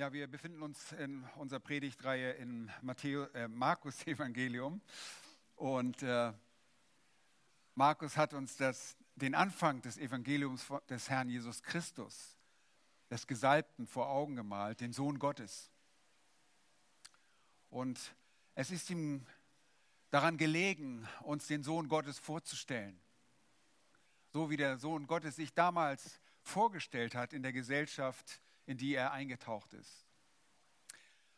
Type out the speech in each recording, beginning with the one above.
Ja, wir befinden uns in unserer Predigtreihe im äh, Markus-Evangelium. Und äh, Markus hat uns das, den Anfang des Evangeliums des Herrn Jesus Christus, des Gesalbten, vor Augen gemalt, den Sohn Gottes. Und es ist ihm daran gelegen, uns den Sohn Gottes vorzustellen. So wie der Sohn Gottes sich damals vorgestellt hat in der Gesellschaft, in die er eingetaucht ist.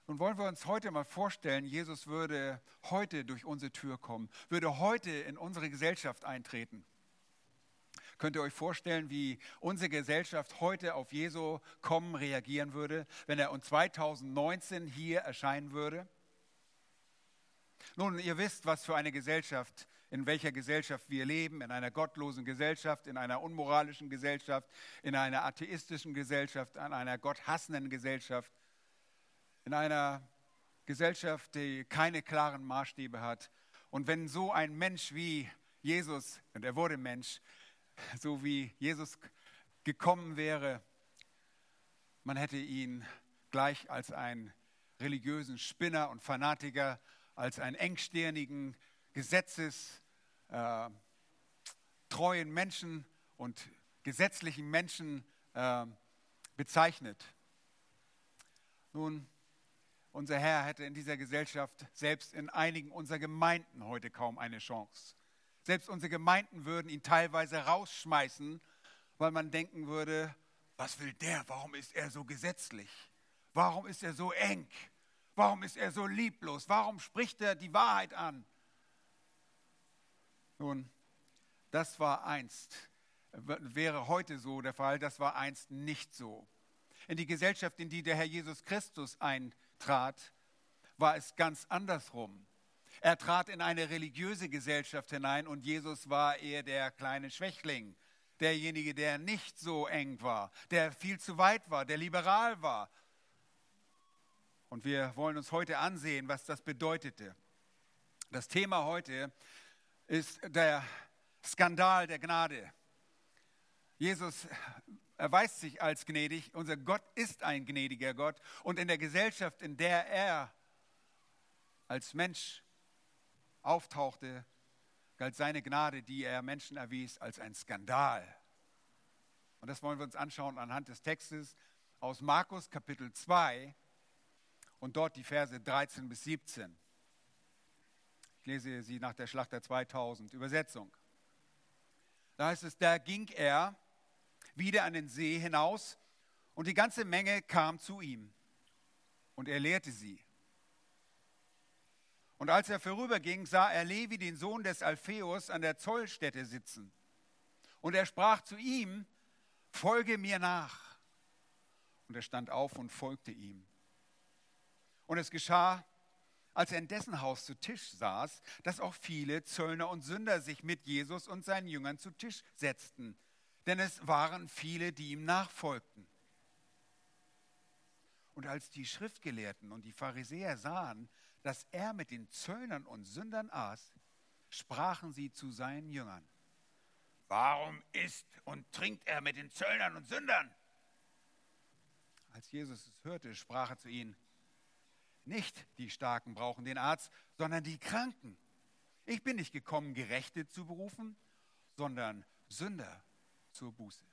Nun wollen wir uns heute mal vorstellen, Jesus würde heute durch unsere Tür kommen, würde heute in unsere Gesellschaft eintreten. Könnt ihr euch vorstellen, wie unsere Gesellschaft heute auf Jesu kommen reagieren würde, wenn er uns 2019 hier erscheinen würde? Nun, ihr wisst, was für eine Gesellschaft in welcher Gesellschaft wir leben, in einer gottlosen Gesellschaft, in einer unmoralischen Gesellschaft, in einer atheistischen Gesellschaft, in einer gotthassenden Gesellschaft, in einer Gesellschaft, die keine klaren Maßstäbe hat. Und wenn so ein Mensch wie Jesus, und er wurde Mensch, so wie Jesus gekommen wäre, man hätte ihn gleich als einen religiösen Spinner und Fanatiker, als einen engstirnigen Gesetzes, äh, treuen Menschen und gesetzlichen Menschen äh, bezeichnet. Nun, unser Herr hätte in dieser Gesellschaft selbst in einigen unserer Gemeinden heute kaum eine Chance. Selbst unsere Gemeinden würden ihn teilweise rausschmeißen, weil man denken würde, was will der? Warum ist er so gesetzlich? Warum ist er so eng? Warum ist er so lieblos? Warum spricht er die Wahrheit an? Nun, das war einst, wäre heute so der Fall, das war einst nicht so. In die Gesellschaft, in die der Herr Jesus Christus eintrat, war es ganz andersrum. Er trat in eine religiöse Gesellschaft hinein und Jesus war eher der kleine Schwächling, derjenige, der nicht so eng war, der viel zu weit war, der liberal war. Und wir wollen uns heute ansehen, was das bedeutete. Das Thema heute ist der Skandal der Gnade. Jesus erweist sich als gnädig. Unser Gott ist ein gnädiger Gott. Und in der Gesellschaft, in der er als Mensch auftauchte, galt seine Gnade, die er Menschen erwies, als ein Skandal. Und das wollen wir uns anschauen anhand des Textes aus Markus Kapitel 2 und dort die Verse 13 bis 17. Ich lese sie nach der Schlachter 2000 Übersetzung. Da heißt es, da ging er wieder an den See hinaus und die ganze Menge kam zu ihm und er lehrte sie. Und als er vorüberging, sah er Levi, den Sohn des Alpheus, an der Zollstätte sitzen. Und er sprach zu ihm, folge mir nach. Und er stand auf und folgte ihm. Und es geschah, als er in dessen Haus zu Tisch saß, dass auch viele Zöllner und Sünder sich mit Jesus und seinen Jüngern zu Tisch setzten, denn es waren viele, die ihm nachfolgten. Und als die Schriftgelehrten und die Pharisäer sahen, dass er mit den Zöllnern und Sündern aß, sprachen sie zu seinen Jüngern, warum isst und trinkt er mit den Zöllnern und Sündern? Als Jesus es hörte, sprach er zu ihnen, nicht die Starken brauchen den Arzt, sondern die Kranken. Ich bin nicht gekommen, Gerechte zu berufen, sondern Sünder zur Buße.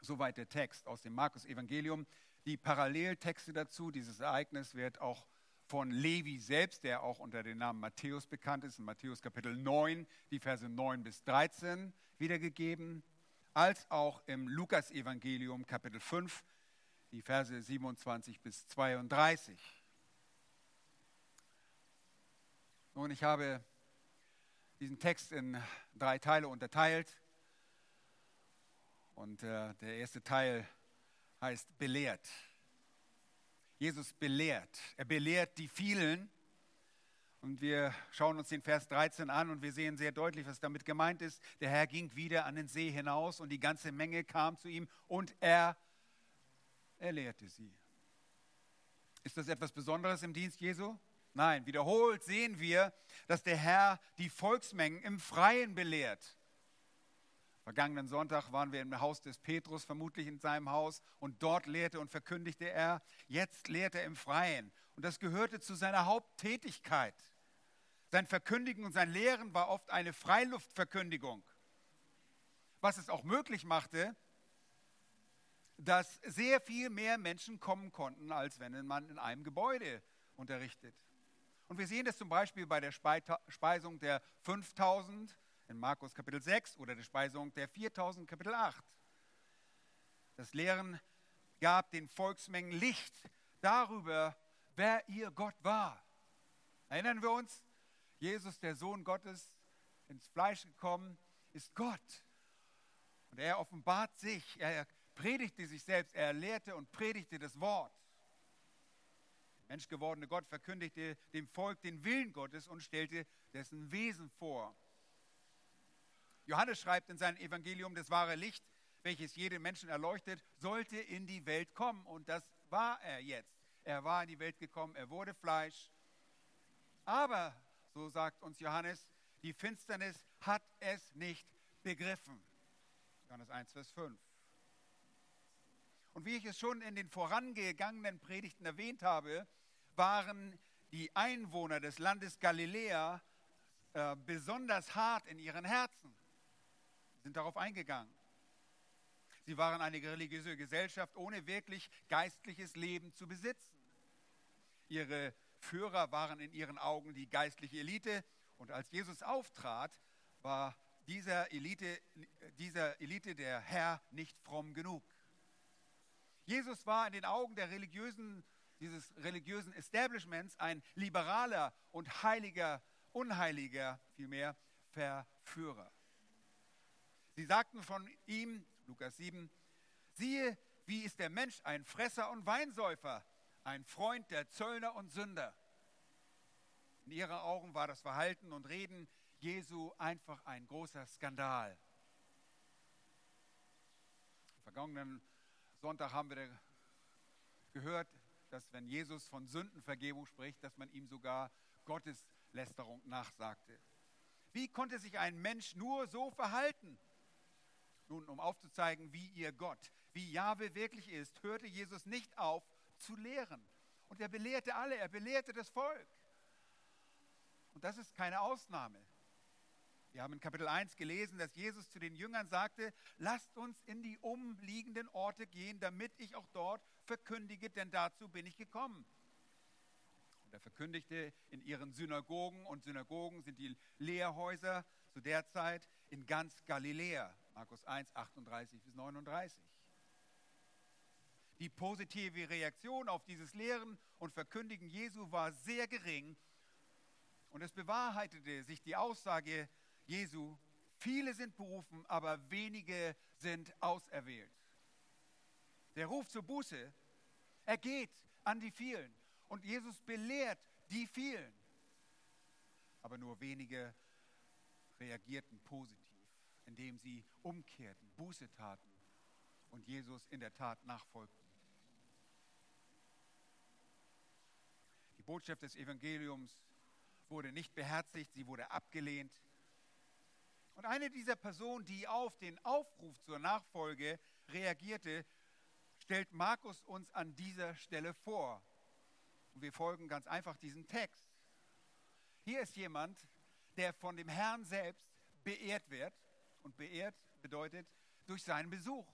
Soweit der Text aus dem Markus-Evangelium. Die Paralleltexte dazu, dieses Ereignis wird auch von Levi selbst, der auch unter dem Namen Matthäus bekannt ist, in Matthäus Kapitel 9, die Verse 9 bis 13 wiedergegeben, als auch im Lukas-Evangelium Kapitel 5, die Verse 27 bis 32. Nun, ich habe diesen Text in drei Teile unterteilt. Und äh, der erste Teil heißt belehrt. Jesus belehrt. Er belehrt die vielen. Und wir schauen uns den Vers 13 an und wir sehen sehr deutlich, was damit gemeint ist. Der Herr ging wieder an den See hinaus und die ganze Menge kam zu ihm und er, er lehrte sie. Ist das etwas Besonderes im Dienst Jesu? Nein, wiederholt sehen wir, dass der Herr die Volksmengen im Freien belehrt. Vergangenen Sonntag waren wir im Haus des Petrus, vermutlich in seinem Haus, und dort lehrte und verkündigte er. Jetzt lehrt er im Freien. Und das gehörte zu seiner Haupttätigkeit. Sein Verkündigen und sein Lehren war oft eine Freiluftverkündigung, was es auch möglich machte, dass sehr viel mehr Menschen kommen konnten, als wenn man in einem Gebäude unterrichtet. Und wir sehen das zum Beispiel bei der Speisung der 5000 in Markus Kapitel 6 oder der Speisung der 4000 Kapitel 8. Das Lehren gab den Volksmengen Licht darüber, wer ihr Gott war. Erinnern wir uns? Jesus, der Sohn Gottes, ins Fleisch gekommen, ist Gott. Und er offenbart sich, er predigte sich selbst, er lehrte und predigte das Wort. Menschgewordene Gott verkündigte dem Volk den Willen Gottes und stellte dessen Wesen vor. Johannes schreibt in seinem Evangelium, das wahre Licht, welches jeden Menschen erleuchtet, sollte in die Welt kommen. Und das war er jetzt. Er war in die Welt gekommen, er wurde Fleisch. Aber, so sagt uns Johannes, die Finsternis hat es nicht begriffen. Johannes 1, Vers 5. Und wie ich es schon in den vorangegangenen Predigten erwähnt habe, waren die Einwohner des Landes Galiläa äh, besonders hart in ihren Herzen sind darauf eingegangen. Sie waren eine religiöse Gesellschaft ohne wirklich geistliches Leben zu besitzen. Ihre Führer waren in ihren Augen die geistliche Elite und als Jesus auftrat, war dieser Elite, dieser Elite der Herr nicht fromm genug. Jesus war in den Augen der religiösen, dieses religiösen Establishments ein liberaler und heiliger, unheiliger, vielmehr Verführer. Sie sagten von ihm, Lukas 7, siehe, wie ist der Mensch ein Fresser und Weinsäufer, ein Freund der Zöllner und Sünder. In ihren Augen war das Verhalten und Reden Jesu einfach ein großer Skandal. Vergangenen Sonntag haben wir gehört, dass wenn Jesus von Sündenvergebung spricht, dass man ihm sogar Gotteslästerung nachsagte. Wie konnte sich ein Mensch nur so verhalten? Nun, um aufzuzeigen, wie ihr Gott, wie Jahwe wirklich ist, hörte Jesus nicht auf zu lehren. Und er belehrte alle, er belehrte das Volk. Und das ist keine Ausnahme. Wir haben in Kapitel 1 gelesen, dass Jesus zu den Jüngern sagte, lasst uns in die umliegenden Orte gehen, damit ich auch dort verkündige, denn dazu bin ich gekommen. Und er verkündigte in ihren Synagogen, und Synagogen sind die Lehrhäuser zu der Zeit in ganz Galiläa. Markus 1, 38 bis 39. Die positive Reaktion auf dieses Lehren und Verkündigen Jesu war sehr gering und es bewahrheitete sich die Aussage Jesu, viele sind berufen, aber wenige sind auserwählt. Der Ruf zur Buße, er geht an die vielen und Jesus belehrt die vielen, aber nur wenige reagierten positiv indem sie umkehrten, Buße taten und Jesus in der Tat nachfolgten. Die Botschaft des Evangeliums wurde nicht beherzigt, sie wurde abgelehnt. Und eine dieser Personen, die auf den Aufruf zur Nachfolge reagierte, stellt Markus uns an dieser Stelle vor. Und wir folgen ganz einfach diesem Text. Hier ist jemand, der von dem Herrn selbst beehrt wird und beehrt bedeutet durch seinen Besuch.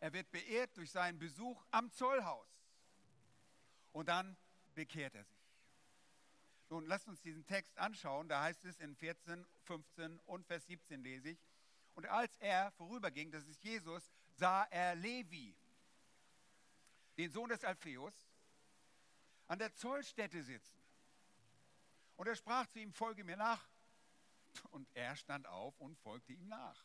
Er wird beehrt durch seinen Besuch am Zollhaus. Und dann bekehrt er sich. Nun, lasst uns diesen Text anschauen. Da heißt es in 14, 15 und Vers 17 lese ich. Und als er vorüberging, das ist Jesus, sah er Levi, den Sohn des Alpheus, an der Zollstätte sitzen. Und er sprach zu ihm, folge mir nach. Und er stand auf und folgte ihm nach.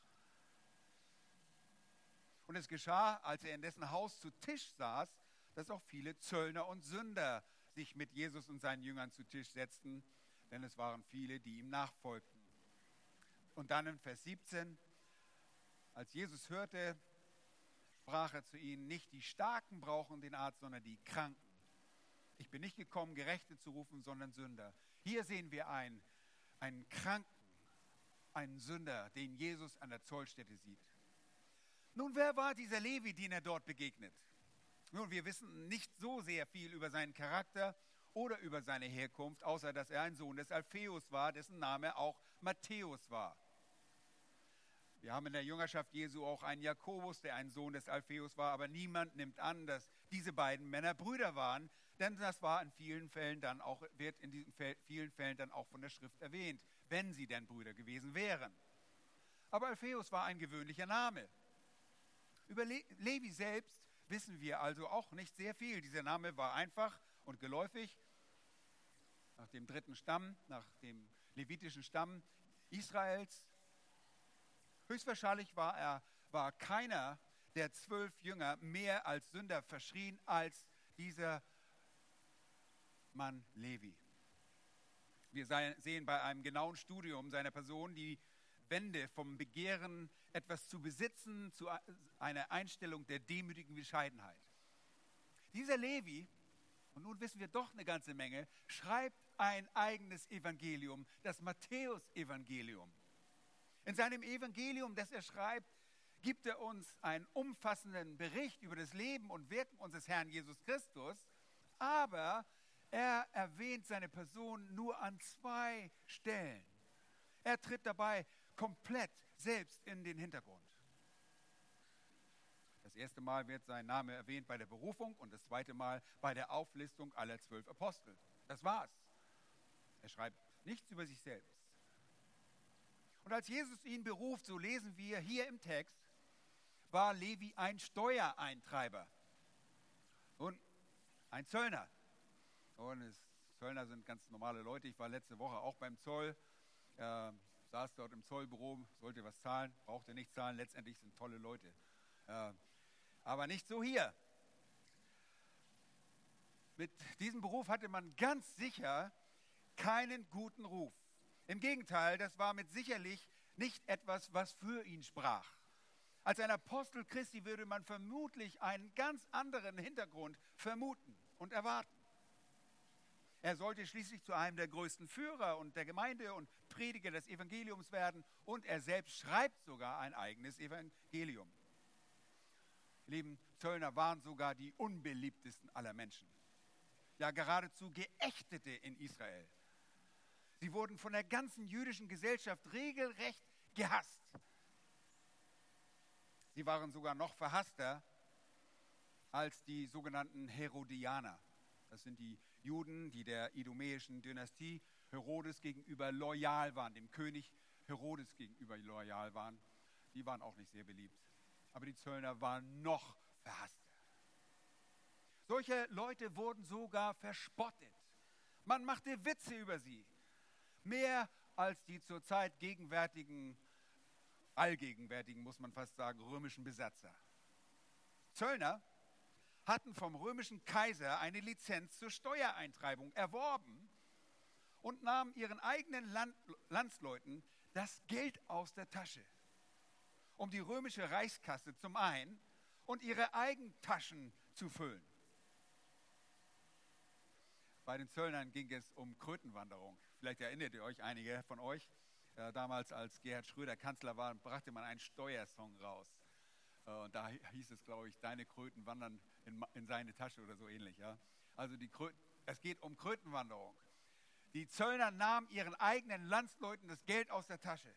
Und es geschah, als er in dessen Haus zu Tisch saß, dass auch viele Zöllner und Sünder sich mit Jesus und seinen Jüngern zu Tisch setzten, denn es waren viele, die ihm nachfolgten. Und dann in Vers 17, als Jesus hörte, sprach er zu ihnen, nicht die Starken brauchen den Arzt, sondern die Kranken. Ich bin nicht gekommen, Gerechte zu rufen, sondern Sünder. Hier sehen wir einen, einen Kranken, einen Sünder, den Jesus an der Zollstätte sieht. Nun, wer war dieser Levi, den er dort begegnet? Nun, wir wissen nicht so sehr viel über seinen Charakter oder über seine Herkunft, außer dass er ein Sohn des Alpheus war, dessen Name auch Matthäus war. Wir haben in der Jüngerschaft Jesu auch einen Jakobus, der ein Sohn des Alpheus war, aber niemand nimmt an, dass diese beiden Männer Brüder waren, denn das war in vielen Fällen dann auch, wird in diesen vielen Fällen dann auch von der Schrift erwähnt, wenn sie denn Brüder gewesen wären. Aber Alpheus war ein gewöhnlicher Name. Über Levi selbst wissen wir also auch nicht sehr viel. Dieser Name war einfach und geläufig. Nach dem dritten Stamm, nach dem levitischen Stamm Israels. Höchstwahrscheinlich war er war keiner der zwölf Jünger mehr als Sünder verschrien als dieser Mann Levi. Wir sehen bei einem genauen Studium seiner Person die Wende vom Begehren, etwas zu besitzen, zu einer Einstellung der demütigen Bescheidenheit. Dieser Levi, und nun wissen wir doch eine ganze Menge, schreibt ein eigenes Evangelium, das Matthäus-Evangelium. In seinem Evangelium, das er schreibt, gibt er uns einen umfassenden Bericht über das Leben und Wirken unseres Herrn Jesus Christus, aber er erwähnt seine Person nur an zwei Stellen. Er tritt dabei komplett selbst in den Hintergrund. Das erste Mal wird sein Name erwähnt bei der Berufung und das zweite Mal bei der Auflistung aller zwölf Apostel. Das war's. Er schreibt nichts über sich selbst. Und als Jesus ihn beruft, so lesen wir hier im Text, war Levi ein Steuereintreiber und ein Zöllner. Und es, Zöllner sind ganz normale Leute. Ich war letzte Woche auch beim Zoll. Äh, saß dort im Zollbüro, sollte was zahlen, brauchte nicht zahlen, letztendlich sind tolle Leute. Aber nicht so hier. Mit diesem Beruf hatte man ganz sicher keinen guten Ruf. Im Gegenteil, das war mit sicherlich nicht etwas, was für ihn sprach. Als ein Apostel Christi würde man vermutlich einen ganz anderen Hintergrund vermuten und erwarten. Er sollte schließlich zu einem der größten Führer und der Gemeinde und Prediger des Evangeliums werden und er selbst schreibt sogar ein eigenes Evangelium. Lieben Zöllner waren sogar die unbeliebtesten aller Menschen. Ja, geradezu Geächtete in Israel. Sie wurden von der ganzen jüdischen Gesellschaft regelrecht gehasst. Sie waren sogar noch verhasster als die sogenannten Herodianer. Das sind die Juden, die der idumäischen Dynastie Herodes gegenüber loyal waren, dem König Herodes gegenüber loyal waren. Die waren auch nicht sehr beliebt. Aber die Zöllner waren noch verhasster. Solche Leute wurden sogar verspottet. Man machte Witze über sie. Mehr als die zurzeit gegenwärtigen, allgegenwärtigen, muss man fast sagen, römischen Besatzer. Zöllner hatten vom römischen Kaiser eine Lizenz zur Steuereintreibung erworben und nahmen ihren eigenen Land Landsleuten das Geld aus der Tasche, um die römische Reichskasse zum einen und ihre Eigentaschen zu füllen. Bei den Zöllnern ging es um Krötenwanderung. Vielleicht erinnert ihr euch einige von euch. Äh, damals, als Gerhard Schröder Kanzler war, brachte man einen Steuersong raus. Äh, und da hieß es, glaube ich, deine Kröten wandern in, in seine Tasche oder so ähnlich. Ja? Also die Kröten, es geht um Krötenwanderung. Die Zöllner nahmen ihren eigenen Landsleuten das Geld aus der Tasche.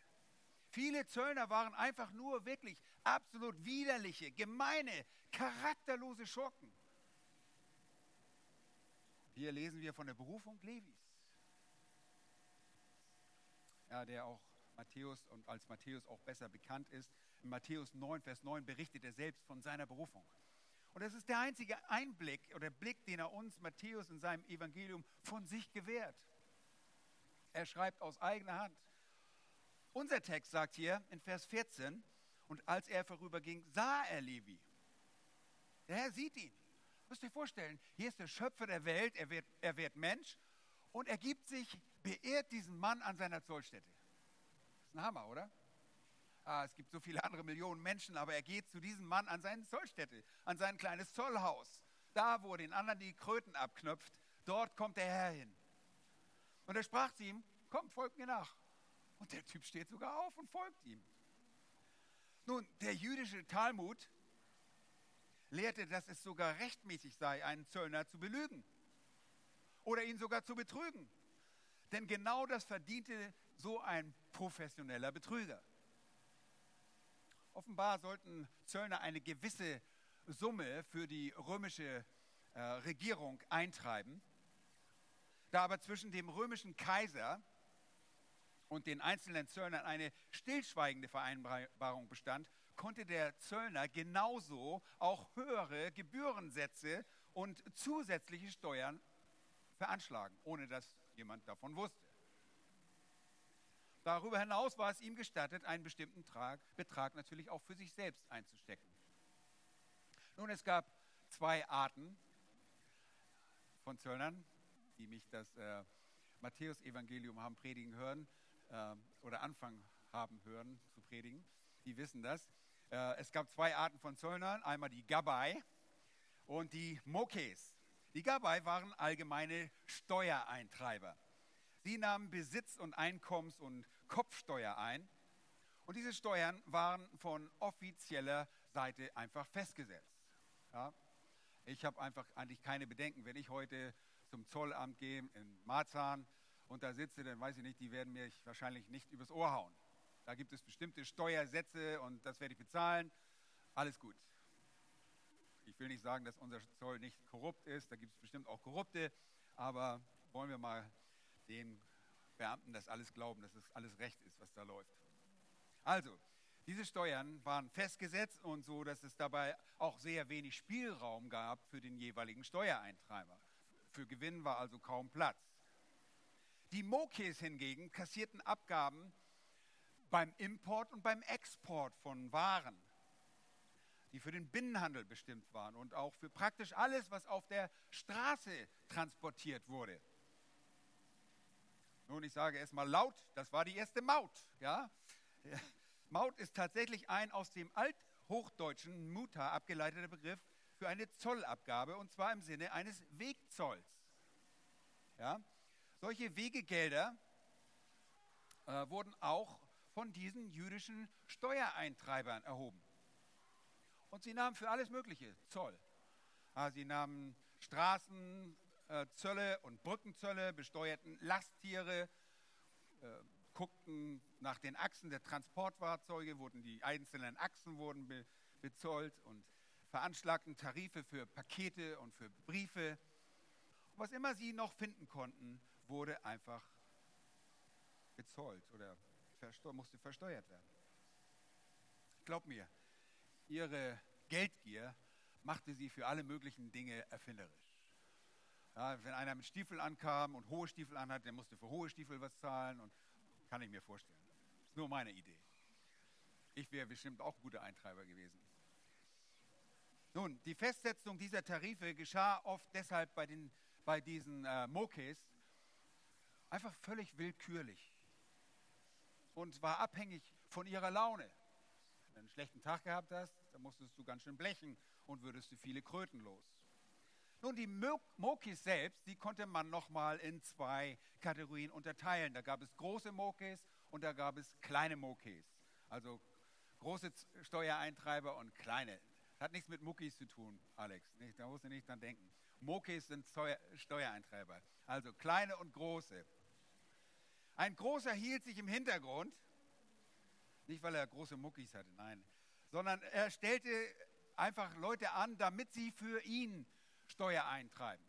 Viele Zöllner waren einfach nur wirklich absolut widerliche, gemeine, charakterlose Schurken. Hier lesen wir von der Berufung Levis. Ja, der auch Matthäus und als Matthäus auch besser bekannt ist. In Matthäus 9, Vers 9 berichtet er selbst von seiner Berufung. Und das ist der einzige Einblick oder Blick, den er uns, Matthäus, in seinem Evangelium von sich gewährt. Er schreibt aus eigener Hand. Unser Text sagt hier in Vers 14, und als er vorüberging, sah er Levi. Der Herr sieht ihn. Müsst ihr vorstellen, hier ist der Schöpfer der Welt, er wird, er wird Mensch und er gibt sich, beehrt diesen Mann an seiner Zollstätte. Das ist ein Hammer, oder? Ah, es gibt so viele andere Millionen Menschen, aber er geht zu diesem Mann an seine Zollstätte, an sein kleines Zollhaus. Da, wo er den anderen die Kröten abknöpft, dort kommt der Herr hin. Und er sprach zu ihm, komm, folg mir nach. Und der Typ steht sogar auf und folgt ihm. Nun, der jüdische Talmud lehrte, dass es sogar rechtmäßig sei, einen Zöllner zu belügen oder ihn sogar zu betrügen. Denn genau das verdiente so ein professioneller Betrüger. Offenbar sollten Zöllner eine gewisse Summe für die römische äh, Regierung eintreiben. Da aber zwischen dem römischen Kaiser und den einzelnen Zöllnern eine stillschweigende Vereinbarung bestand, konnte der Zöllner genauso auch höhere Gebührensätze und zusätzliche Steuern veranschlagen, ohne dass jemand davon wusste. Darüber hinaus war es ihm gestattet, einen bestimmten Betrag natürlich auch für sich selbst einzustecken. Nun, es gab zwei Arten von Zöllnern, die mich das äh, Matthäus-Evangelium haben predigen hören äh, oder anfangen haben hören zu predigen. Die wissen das. Äh, es gab zwei Arten von Zöllnern, einmal die Gabbai und die Mokes. Die Gabbai waren allgemeine Steuereintreiber. Sie nahmen Besitz- und Einkommens- und Kopfsteuer ein. Und diese Steuern waren von offizieller Seite einfach festgesetzt. Ja? Ich habe einfach eigentlich keine Bedenken, wenn ich heute zum Zollamt gehe in Marzahn und da sitze, dann weiß ich nicht, die werden mir wahrscheinlich nicht übers Ohr hauen. Da gibt es bestimmte Steuersätze und das werde ich bezahlen. Alles gut. Ich will nicht sagen, dass unser Zoll nicht korrupt ist, da gibt es bestimmt auch Korrupte, aber wollen wir mal den Beamten das alles glauben, dass es alles recht ist, was da läuft. Also, diese Steuern waren festgesetzt und so, dass es dabei auch sehr wenig Spielraum gab für den jeweiligen Steuereintreiber. Für Gewinn war also kaum Platz. Die Mokes hingegen kassierten Abgaben beim Import und beim Export von Waren, die für den Binnenhandel bestimmt waren und auch für praktisch alles, was auf der Straße transportiert wurde. Nun, ich sage erstmal laut, das war die erste Maut. Ja? Maut ist tatsächlich ein aus dem althochdeutschen Muta abgeleiteter Begriff für eine Zollabgabe und zwar im Sinne eines Wegzolls. Ja? Solche Wegegelder äh, wurden auch von diesen jüdischen Steuereintreibern erhoben. Und sie nahmen für alles Mögliche Zoll. Ja, sie nahmen Straßen, Zölle und Brückenzölle, besteuerten Lasttiere, äh, guckten nach den Achsen der Transportfahrzeuge, wurden die einzelnen Achsen wurden be bezollt und veranschlagten Tarife für Pakete und für Briefe. was immer sie noch finden konnten, wurde einfach bezollt oder versteu musste versteuert werden. Glaub mir, ihre Geldgier machte sie für alle möglichen Dinge erfinderisch. Ja, wenn einer mit Stiefeln ankam und hohe Stiefel anhat, der musste für hohe Stiefel was zahlen und kann ich mir vorstellen. Ist nur meine Idee. Ich wäre bestimmt auch ein guter Eintreiber gewesen. Nun, die Festsetzung dieser Tarife geschah oft deshalb bei, den, bei diesen äh, Mokes einfach völlig willkürlich und war abhängig von ihrer Laune. Wenn du einen schlechten Tag gehabt hast, dann musstest du ganz schön blechen und würdest du viele Kröten los. Nun, die Mokis selbst, die konnte man nochmal in zwei Kategorien unterteilen. Da gab es große Mokis und da gab es kleine Mokis. Also große Steuereintreiber und kleine. Hat nichts mit Muckis zu tun, Alex. da musst du nicht dran denken. Mokis sind Steuereintreiber. Also kleine und große. Ein großer hielt sich im Hintergrund. Nicht, weil er große Muckis hatte, nein. Sondern er stellte einfach Leute an, damit sie für ihn Steuer eintreiben.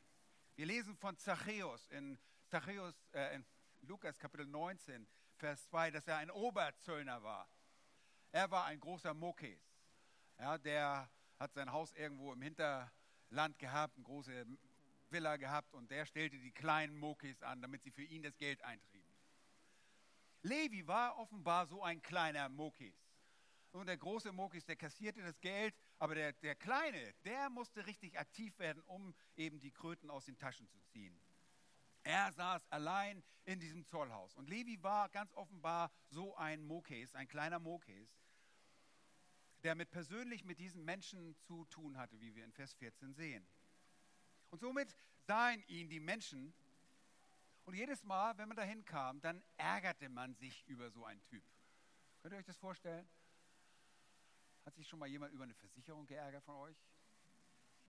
Wir lesen von Zachäus in, Zachäus, äh, in Lukas Kapitel 19, Vers 2, dass er ein Oberzöllner war. Er war ein großer Mokes. Ja, der hat sein Haus irgendwo im Hinterland gehabt, eine große Villa gehabt und der stellte die kleinen Mokes an, damit sie für ihn das Geld eintrieben. Levi war offenbar so ein kleiner Mokes. Und der große Mokis, der kassierte das Geld, aber der, der Kleine, der musste richtig aktiv werden, um eben die Kröten aus den Taschen zu ziehen. Er saß allein in diesem Zollhaus. Und Levi war ganz offenbar so ein Mokes, ein kleiner Mokes, der mit persönlich mit diesen Menschen zu tun hatte, wie wir in Vers 14 sehen. Und somit sahen ihn die Menschen Und jedes Mal, wenn man dahin kam, dann ärgerte man sich über so einen Typ. Könnt ihr euch das vorstellen? Hat sich schon mal jemand über eine Versicherung geärgert von euch?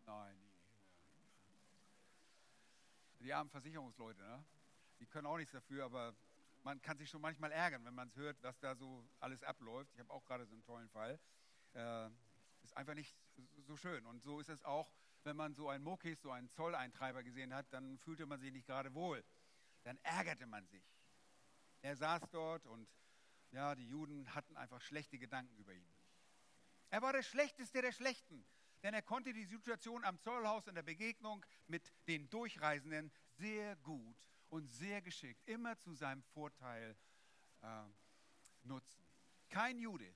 Nein. Die armen Versicherungsleute, ne? die können auch nichts dafür, aber man kann sich schon manchmal ärgern, wenn man es hört, was da so alles abläuft. Ich habe auch gerade so einen tollen Fall. Äh, ist einfach nicht so schön. Und so ist es auch, wenn man so einen Mokis, so einen Zolleintreiber gesehen hat, dann fühlte man sich nicht gerade wohl. Dann ärgerte man sich. Er saß dort und ja, die Juden hatten einfach schlechte Gedanken über ihn. Er war der Schlechteste der Schlechten, denn er konnte die Situation am Zollhaus in der Begegnung mit den Durchreisenden sehr gut und sehr geschickt, immer zu seinem Vorteil äh, nutzen. Kein Jude,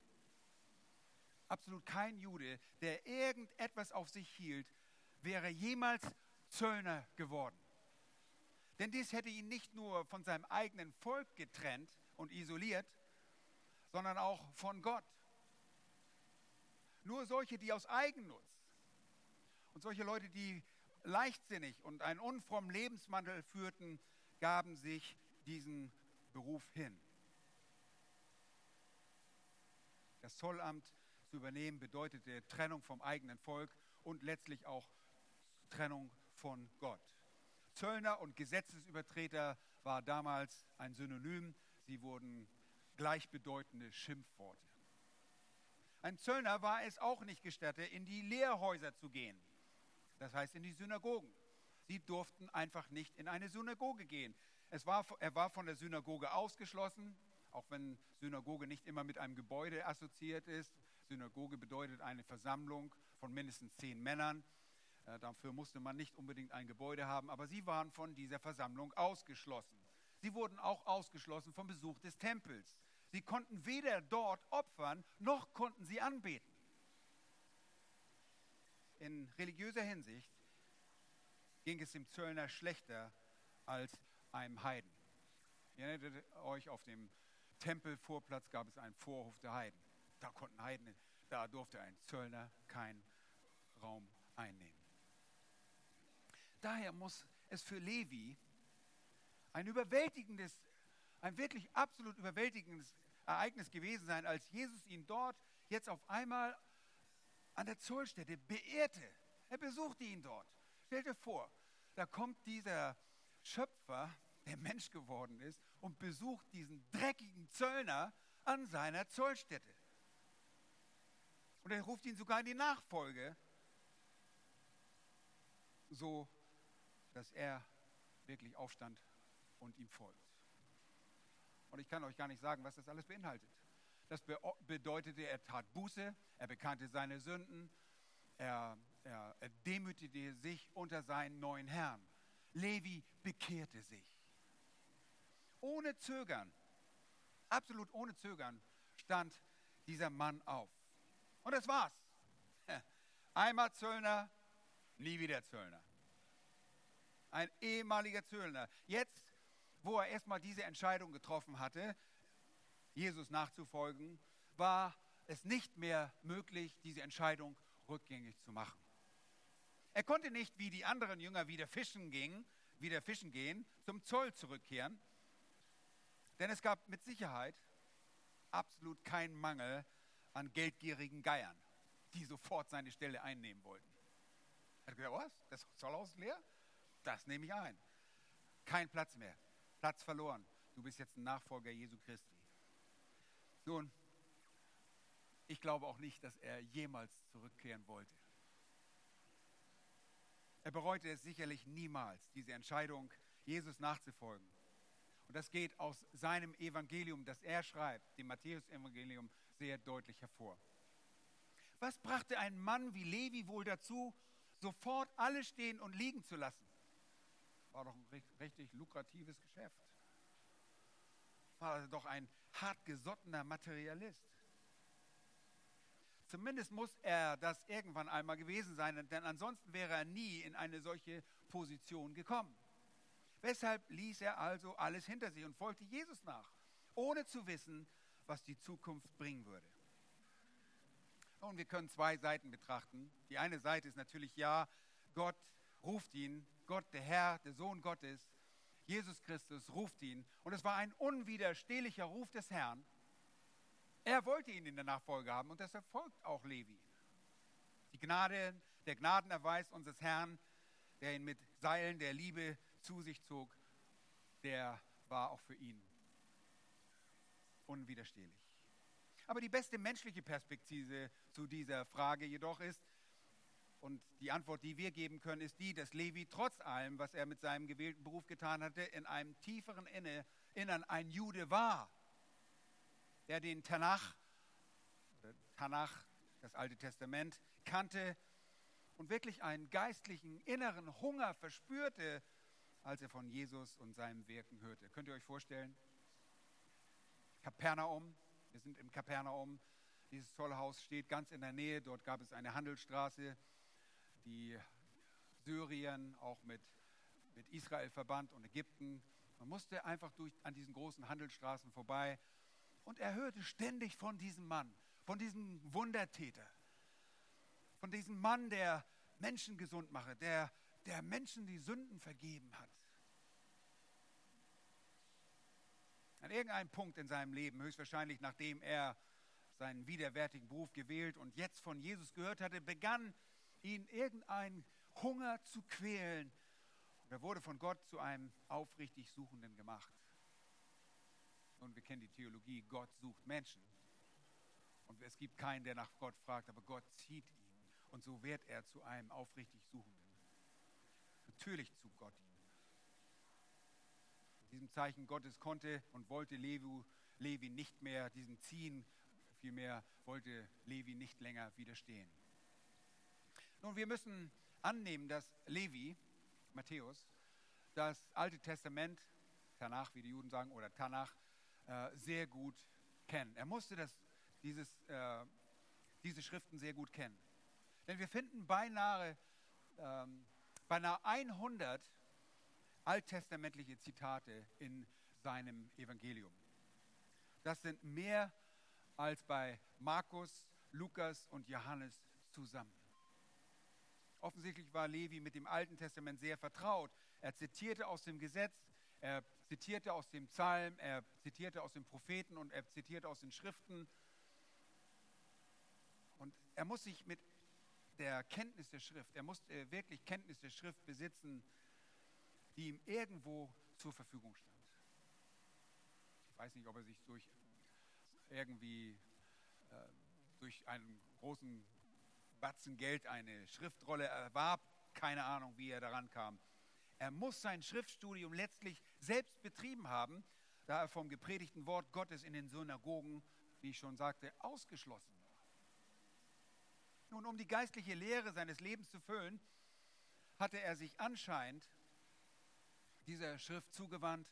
absolut kein Jude, der irgendetwas auf sich hielt, wäre jemals Zöllner geworden. Denn dies hätte ihn nicht nur von seinem eigenen Volk getrennt und isoliert, sondern auch von Gott. Nur solche, die aus Eigennutz und solche Leute, die leichtsinnig und einen unfrommen Lebenswandel führten, gaben sich diesen Beruf hin. Das Zollamt zu übernehmen bedeutete Trennung vom eigenen Volk und letztlich auch Trennung von Gott. Zöllner und Gesetzesübertreter war damals ein Synonym. Sie wurden gleichbedeutende Schimpfworte. Ein Zöllner war es auch nicht gestattet, in die Lehrhäuser zu gehen. Das heißt in die Synagogen. Sie durften einfach nicht in eine Synagoge gehen. Es war, er war von der Synagoge ausgeschlossen, auch wenn Synagoge nicht immer mit einem Gebäude assoziiert ist. Synagoge bedeutet eine Versammlung von mindestens zehn Männern. Äh, dafür musste man nicht unbedingt ein Gebäude haben, aber sie waren von dieser Versammlung ausgeschlossen. Sie wurden auch ausgeschlossen vom Besuch des Tempels. Sie konnten weder dort opfern, noch konnten sie anbeten. In religiöser Hinsicht ging es dem Zöllner schlechter als einem Heiden. Ihr erinnert euch, auf dem Tempelvorplatz gab es einen Vorhof der Heiden. Da konnten Heiden, da durfte ein Zöllner keinen Raum einnehmen. Daher muss es für Levi ein überwältigendes, ein wirklich absolut überwältigendes Ereignis gewesen sein, als Jesus ihn dort jetzt auf einmal an der Zollstätte beehrte. Er besuchte ihn dort. Stell dir vor, da kommt dieser Schöpfer, der Mensch geworden ist, und besucht diesen dreckigen Zöllner an seiner Zollstätte. Und er ruft ihn sogar in die Nachfolge, so dass er wirklich aufstand und ihm folgt. Und ich kann euch gar nicht sagen, was das alles beinhaltet. Das bedeutete, er tat Buße, er bekannte seine Sünden, er, er, er demütigte sich unter seinen neuen Herrn. Levi bekehrte sich. Ohne Zögern, absolut ohne Zögern, stand dieser Mann auf. Und das war's. Einmal Zöllner, nie wieder Zöllner. Ein ehemaliger Zöllner. Jetzt, wo er erstmal diese Entscheidung getroffen hatte, Jesus nachzufolgen, war es nicht mehr möglich, diese Entscheidung rückgängig zu machen. Er konnte nicht wie die anderen Jünger wieder fischen gingen, wieder fischen gehen, zum Zoll zurückkehren, denn es gab mit Sicherheit absolut keinen Mangel an geldgierigen Geiern, die sofort seine Stelle einnehmen wollten. Er hat gesagt, was? Das Zollhaus leer? Das nehme ich ein. Kein Platz mehr. Platz verloren. Du bist jetzt ein Nachfolger Jesu Christi. Nun, ich glaube auch nicht, dass er jemals zurückkehren wollte. Er bereute es sicherlich niemals, diese Entscheidung, Jesus nachzufolgen. Und das geht aus seinem Evangelium, das er schreibt, dem Matthäus-Evangelium, sehr deutlich hervor. Was brachte ein Mann wie Levi wohl dazu, sofort alles stehen und liegen zu lassen? War doch ein richtig lukratives Geschäft. War doch ein hartgesottener Materialist. Zumindest muss er das irgendwann einmal gewesen sein, denn ansonsten wäre er nie in eine solche Position gekommen. Weshalb ließ er also alles hinter sich und folgte Jesus nach, ohne zu wissen, was die Zukunft bringen würde. Und wir können zwei Seiten betrachten. Die eine Seite ist natürlich, ja, Gott ruft ihn, Gott, der Herr, der Sohn Gottes, Jesus Christus ruft ihn und es war ein unwiderstehlicher Ruf des Herrn. Er wollte ihn in der Nachfolge haben und deshalb folgt auch Levi. Die Gnade, der Gnadenerweis unseres Herrn, der ihn mit Seilen der Liebe zu sich zog, der war auch für ihn unwiderstehlich. Aber die beste menschliche Perspektive zu dieser Frage jedoch ist, und die Antwort, die wir geben können, ist die, dass Levi trotz allem, was er mit seinem gewählten Beruf getan hatte, in einem tieferen Innern ein Jude war, der den Tanach, Tanach, das Alte Testament, kannte und wirklich einen geistlichen inneren Hunger verspürte, als er von Jesus und seinem Wirken hörte. Könnt ihr euch vorstellen? Kapernaum, wir sind im Kapernaum, dieses tolle steht ganz in der Nähe, dort gab es eine Handelsstraße, die Syrien auch mit, mit Israel verband und Ägypten. Man musste einfach durch, an diesen großen Handelsstraßen vorbei und er hörte ständig von diesem Mann, von diesem Wundertäter, von diesem Mann, der Menschen gesund mache, der, der Menschen die Sünden vergeben hat. An irgendeinem Punkt in seinem Leben, höchstwahrscheinlich nachdem er seinen widerwärtigen Beruf gewählt und jetzt von Jesus gehört hatte, begann ihn irgendein Hunger zu quälen. Und er wurde von Gott zu einem aufrichtig Suchenden gemacht. Und wir kennen die Theologie, Gott sucht Menschen. Und es gibt keinen, der nach Gott fragt, aber Gott zieht ihn. Und so wird er zu einem aufrichtig Suchenden. Natürlich zu Gott. In diesem Zeichen Gottes konnte und wollte Levi, Levi nicht mehr diesem Ziehen, vielmehr wollte Levi nicht länger widerstehen. Nun, wir müssen annehmen, dass Levi, Matthäus, das Alte Testament, Tanach, wie die Juden sagen, oder Tanach, äh, sehr gut kennen. Er musste das, dieses, äh, diese Schriften sehr gut kennen. Denn wir finden beinahe, ähm, beinahe 100 alttestamentliche Zitate in seinem Evangelium. Das sind mehr als bei Markus, Lukas und Johannes zusammen. Offensichtlich war Levi mit dem Alten Testament sehr vertraut. Er zitierte aus dem Gesetz, er zitierte aus dem Psalm, er zitierte aus den Propheten und er zitierte aus den Schriften. Und er muss sich mit der Kenntnis der Schrift, er muss äh, wirklich Kenntnis der Schrift besitzen, die ihm irgendwo zur Verfügung stand. Ich weiß nicht, ob er sich durch irgendwie äh, durch einen großen Batzen Geld eine Schriftrolle erwarb. Keine Ahnung, wie er daran kam. Er muss sein Schriftstudium letztlich selbst betrieben haben, da er vom gepredigten Wort Gottes in den Synagogen, wie ich schon sagte, ausgeschlossen war. Nun, um die geistliche Lehre seines Lebens zu füllen, hatte er sich anscheinend dieser Schrift zugewandt.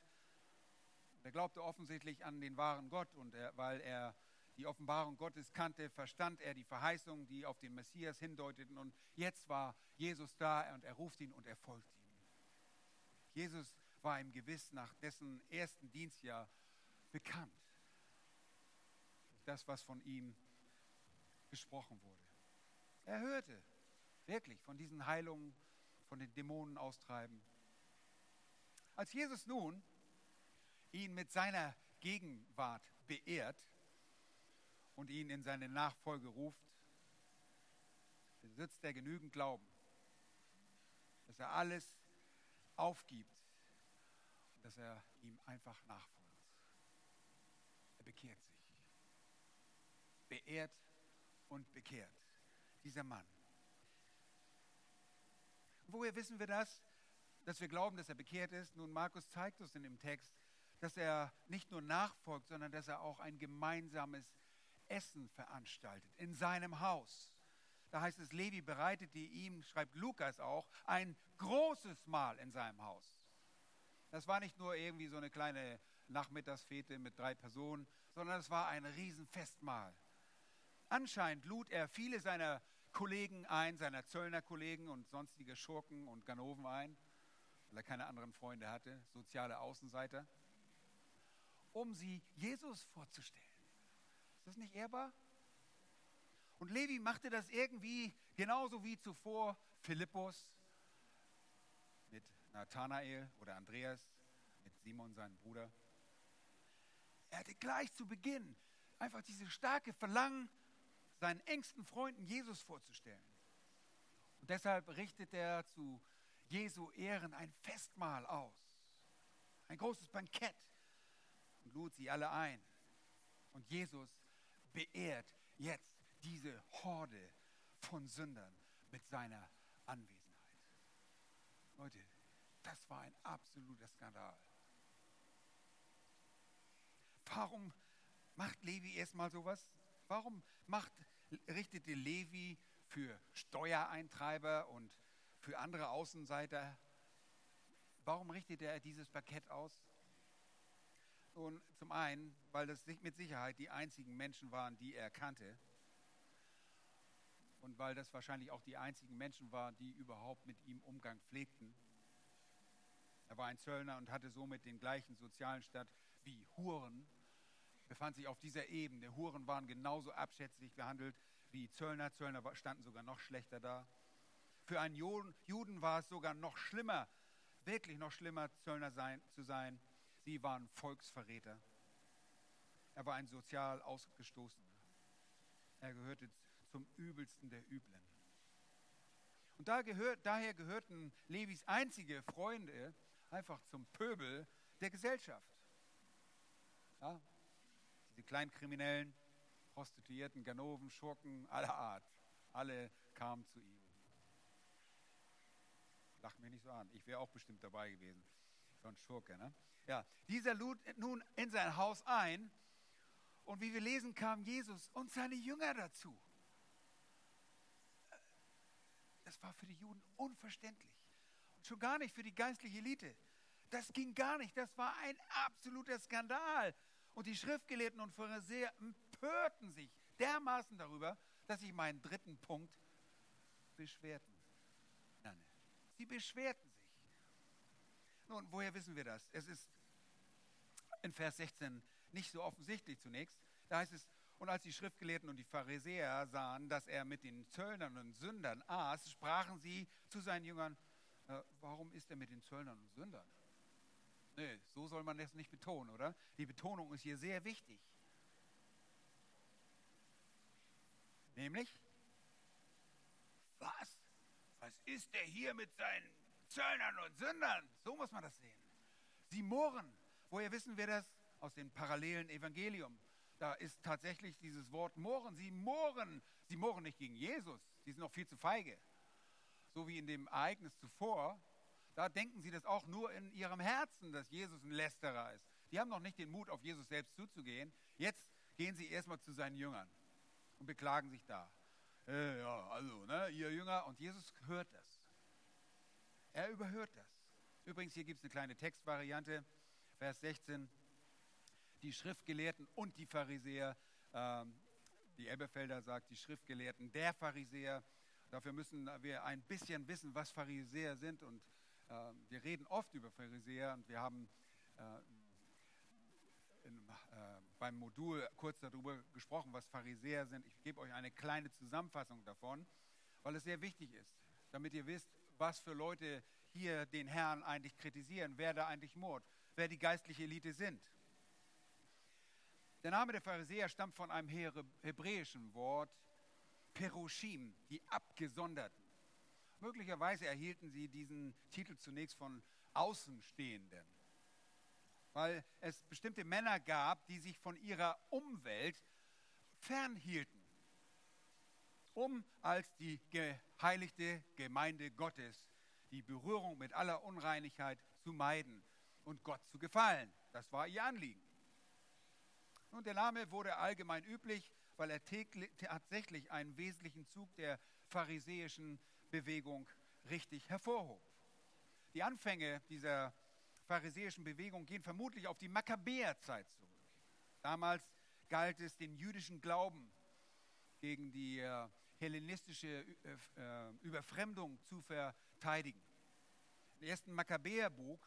Er glaubte offensichtlich an den wahren Gott und er, weil er die Offenbarung Gottes kannte, verstand er die Verheißungen, die auf den Messias hindeuteten. Und jetzt war Jesus da und er ruft ihn und er folgt ihm. Jesus war ihm gewiss nach dessen ersten Dienstjahr bekannt. Das, was von ihm gesprochen wurde. Er hörte wirklich von diesen Heilungen, von den Dämonen austreiben. Als Jesus nun ihn mit seiner Gegenwart beehrt, und ihn in seine Nachfolge ruft, besitzt er genügend Glauben, dass er alles aufgibt dass er ihm einfach nachfolgt. Er bekehrt sich. Beehrt und bekehrt. Dieser Mann. Woher wissen wir das? Dass wir glauben, dass er bekehrt ist? Nun, Markus zeigt uns in dem Text, dass er nicht nur nachfolgt, sondern dass er auch ein gemeinsames Essen veranstaltet in seinem Haus. Da heißt es, Levi bereitete ihm, schreibt Lukas auch, ein großes Mahl in seinem Haus. Das war nicht nur irgendwie so eine kleine Nachmittagsfete mit drei Personen, sondern es war ein Riesenfestmahl. Anscheinend lud er viele seiner Kollegen ein, seiner Zöllnerkollegen und sonstige Schurken und Ganoven ein, weil er keine anderen Freunde hatte, soziale Außenseiter, um sie Jesus vorzustellen. Ist das nicht ehrbar? Und Levi machte das irgendwie genauso wie zuvor Philippus mit Nathanael oder Andreas Simon, seinen Bruder. Er hatte gleich zu Beginn einfach dieses starke Verlangen, seinen engsten Freunden Jesus vorzustellen. Und deshalb richtet er zu Jesu Ehren ein Festmahl aus, ein großes Bankett und lud sie alle ein. Und Jesus beehrt jetzt diese Horde von Sündern mit seiner Anwesenheit. Leute, das war ein absoluter Skandal. Warum macht Levi erstmal sowas? Warum macht, richtete Levi für Steuereintreiber und für andere Außenseiter, warum richtete er dieses Parkett aus? Nun, zum einen, weil das mit Sicherheit die einzigen Menschen waren, die er kannte. Und weil das wahrscheinlich auch die einzigen Menschen waren, die überhaupt mit ihm Umgang pflegten. Er war ein Zöllner und hatte somit den gleichen sozialen Stand wie Huren, befand sich auf dieser Ebene. Huren waren genauso abschätzig behandelt wie Zöllner. Zöllner standen sogar noch schlechter da. Für einen Juden war es sogar noch schlimmer, wirklich noch schlimmer, Zöllner sein, zu sein. Sie waren Volksverräter. Er war ein sozial Ausgestoßener. Er gehörte zum übelsten der Üblen. Und da gehört, daher gehörten Levis einzige Freunde einfach zum Pöbel der Gesellschaft. Ja, diese Kleinkriminellen, Prostituierten, Ganoven, Schurken aller Art, alle kamen zu ihm. Lach mich nicht so an, ich wäre auch bestimmt dabei gewesen. So ein Schurke, ne? Ja, dieser lud nun in sein Haus ein und wie wir lesen, kamen Jesus und seine Jünger dazu. Das war für die Juden unverständlich. Und schon gar nicht für die geistliche Elite. Das ging gar nicht. Das war ein absoluter Skandal. Und die Schriftgelehrten und Pharisäer empörten sich dermaßen darüber, dass sich meinen dritten Punkt beschwerten. Sie beschwerten. Nun, woher wissen wir das? Es ist in Vers 16 nicht so offensichtlich zunächst. Da heißt es, und als die Schriftgelehrten und die Pharisäer sahen, dass er mit den Zöllnern und Sündern aß, sprachen sie zu seinen Jüngern, äh, warum ist er mit den Zöllnern und Sündern? Nee, so soll man das nicht betonen, oder? Die Betonung ist hier sehr wichtig. Nämlich, was? Was ist er hier mit seinen Zöllnern und Sündern? So muss man das sehen. Sie murren. Woher wissen wir das? Aus dem parallelen Evangelium da ist tatsächlich dieses Wort mohren. Sie mohren. Sie mohren nicht gegen Jesus. Sie sind noch viel zu feige. So wie in dem Ereignis zuvor. Da denken sie das auch nur in ihrem Herzen, dass Jesus ein Lästerer ist. Die haben noch nicht den Mut, auf Jesus selbst zuzugehen. Jetzt gehen sie erstmal zu seinen Jüngern und beklagen sich da. Äh, ja, also, ne, ihr Jünger. Und Jesus hört das. Er überhört das. Übrigens, hier gibt es eine kleine Textvariante, Vers 16 die Schriftgelehrten und die Pharisäer. Ähm, die Elberfelder sagt, die Schriftgelehrten der Pharisäer. Dafür müssen wir ein bisschen wissen, was Pharisäer sind. Und äh, wir reden oft über Pharisäer und wir haben äh, in, äh, beim Modul kurz darüber gesprochen, was Pharisäer sind. Ich gebe euch eine kleine Zusammenfassung davon, weil es sehr wichtig ist, damit ihr wisst, was für Leute hier den Herrn eigentlich kritisieren, wer da eigentlich mord, wer die geistliche Elite sind. Der Name der Pharisäer stammt von einem hebräischen Wort, Perushim, die Abgesonderten. Möglicherweise erhielten sie diesen Titel zunächst von Außenstehenden, weil es bestimmte Männer gab, die sich von ihrer Umwelt fernhielten, um als die geheiligte Gemeinde Gottes die Berührung mit aller Unreinigkeit zu meiden und Gott zu gefallen. Das war ihr Anliegen. Nun, der Name wurde allgemein üblich, weil er tatsächlich einen wesentlichen Zug der pharisäischen Bewegung richtig hervorhob. Die Anfänge dieser pharisäischen Bewegung gehen vermutlich auf die Makkabäerzeit zurück. Damals galt es, den jüdischen Glauben gegen die äh, hellenistische äh, Überfremdung zu verteidigen. Im ersten Makkabäerbuch,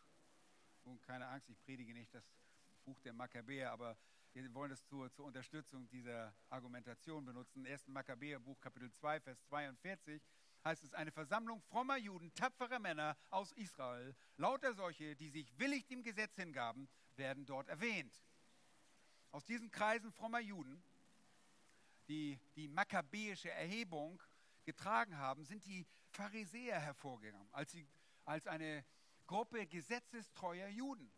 und keine Angst, ich predige nicht das Buch der Makkabäer, aber wir wollen es zur, zur Unterstützung dieser Argumentation benutzen. 1. Makkabäerbuch, Kapitel 2, Vers 42, heißt es, eine Versammlung frommer Juden, tapferer Männer aus Israel, lauter solche, die sich willig dem Gesetz hingaben, werden dort erwähnt. Aus diesen Kreisen frommer Juden, die die makkabäische Erhebung getragen haben, sind die Pharisäer hervorgegangen, als, sie, als eine Gruppe gesetzestreuer Juden.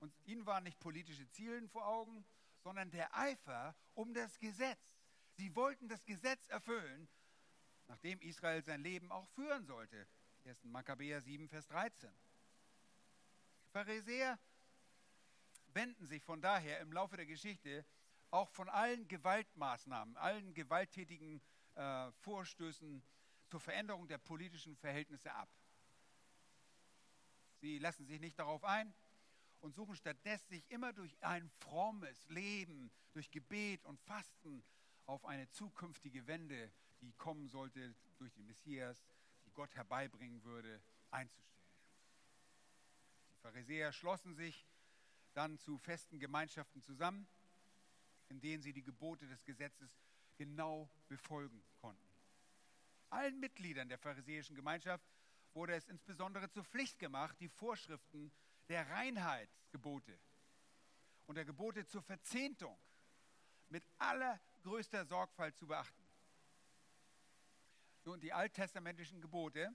Und ihnen waren nicht politische Ziele vor Augen, sondern der Eifer um das Gesetz. Sie wollten das Gesetz erfüllen, nachdem Israel sein Leben auch führen sollte. 1. Makkabäer 7, Vers 13. Pharisäer wenden sich von daher im Laufe der Geschichte auch von allen Gewaltmaßnahmen, allen gewalttätigen äh, Vorstößen zur Veränderung der politischen Verhältnisse ab. Sie lassen sich nicht darauf ein und suchen stattdessen sich immer durch ein frommes Leben, durch Gebet und Fasten auf eine zukünftige Wende, die kommen sollte durch den Messias, die Gott herbeibringen würde, einzustellen. Die Pharisäer schlossen sich dann zu festen Gemeinschaften zusammen, in denen sie die Gebote des Gesetzes genau befolgen konnten. Allen Mitgliedern der pharisäischen Gemeinschaft wurde es insbesondere zur Pflicht gemacht, die Vorschriften der Reinheitsgebote und der Gebote zur Verzehntung mit allergrößter Sorgfalt zu beachten. Nun, die alttestamentlichen Gebote,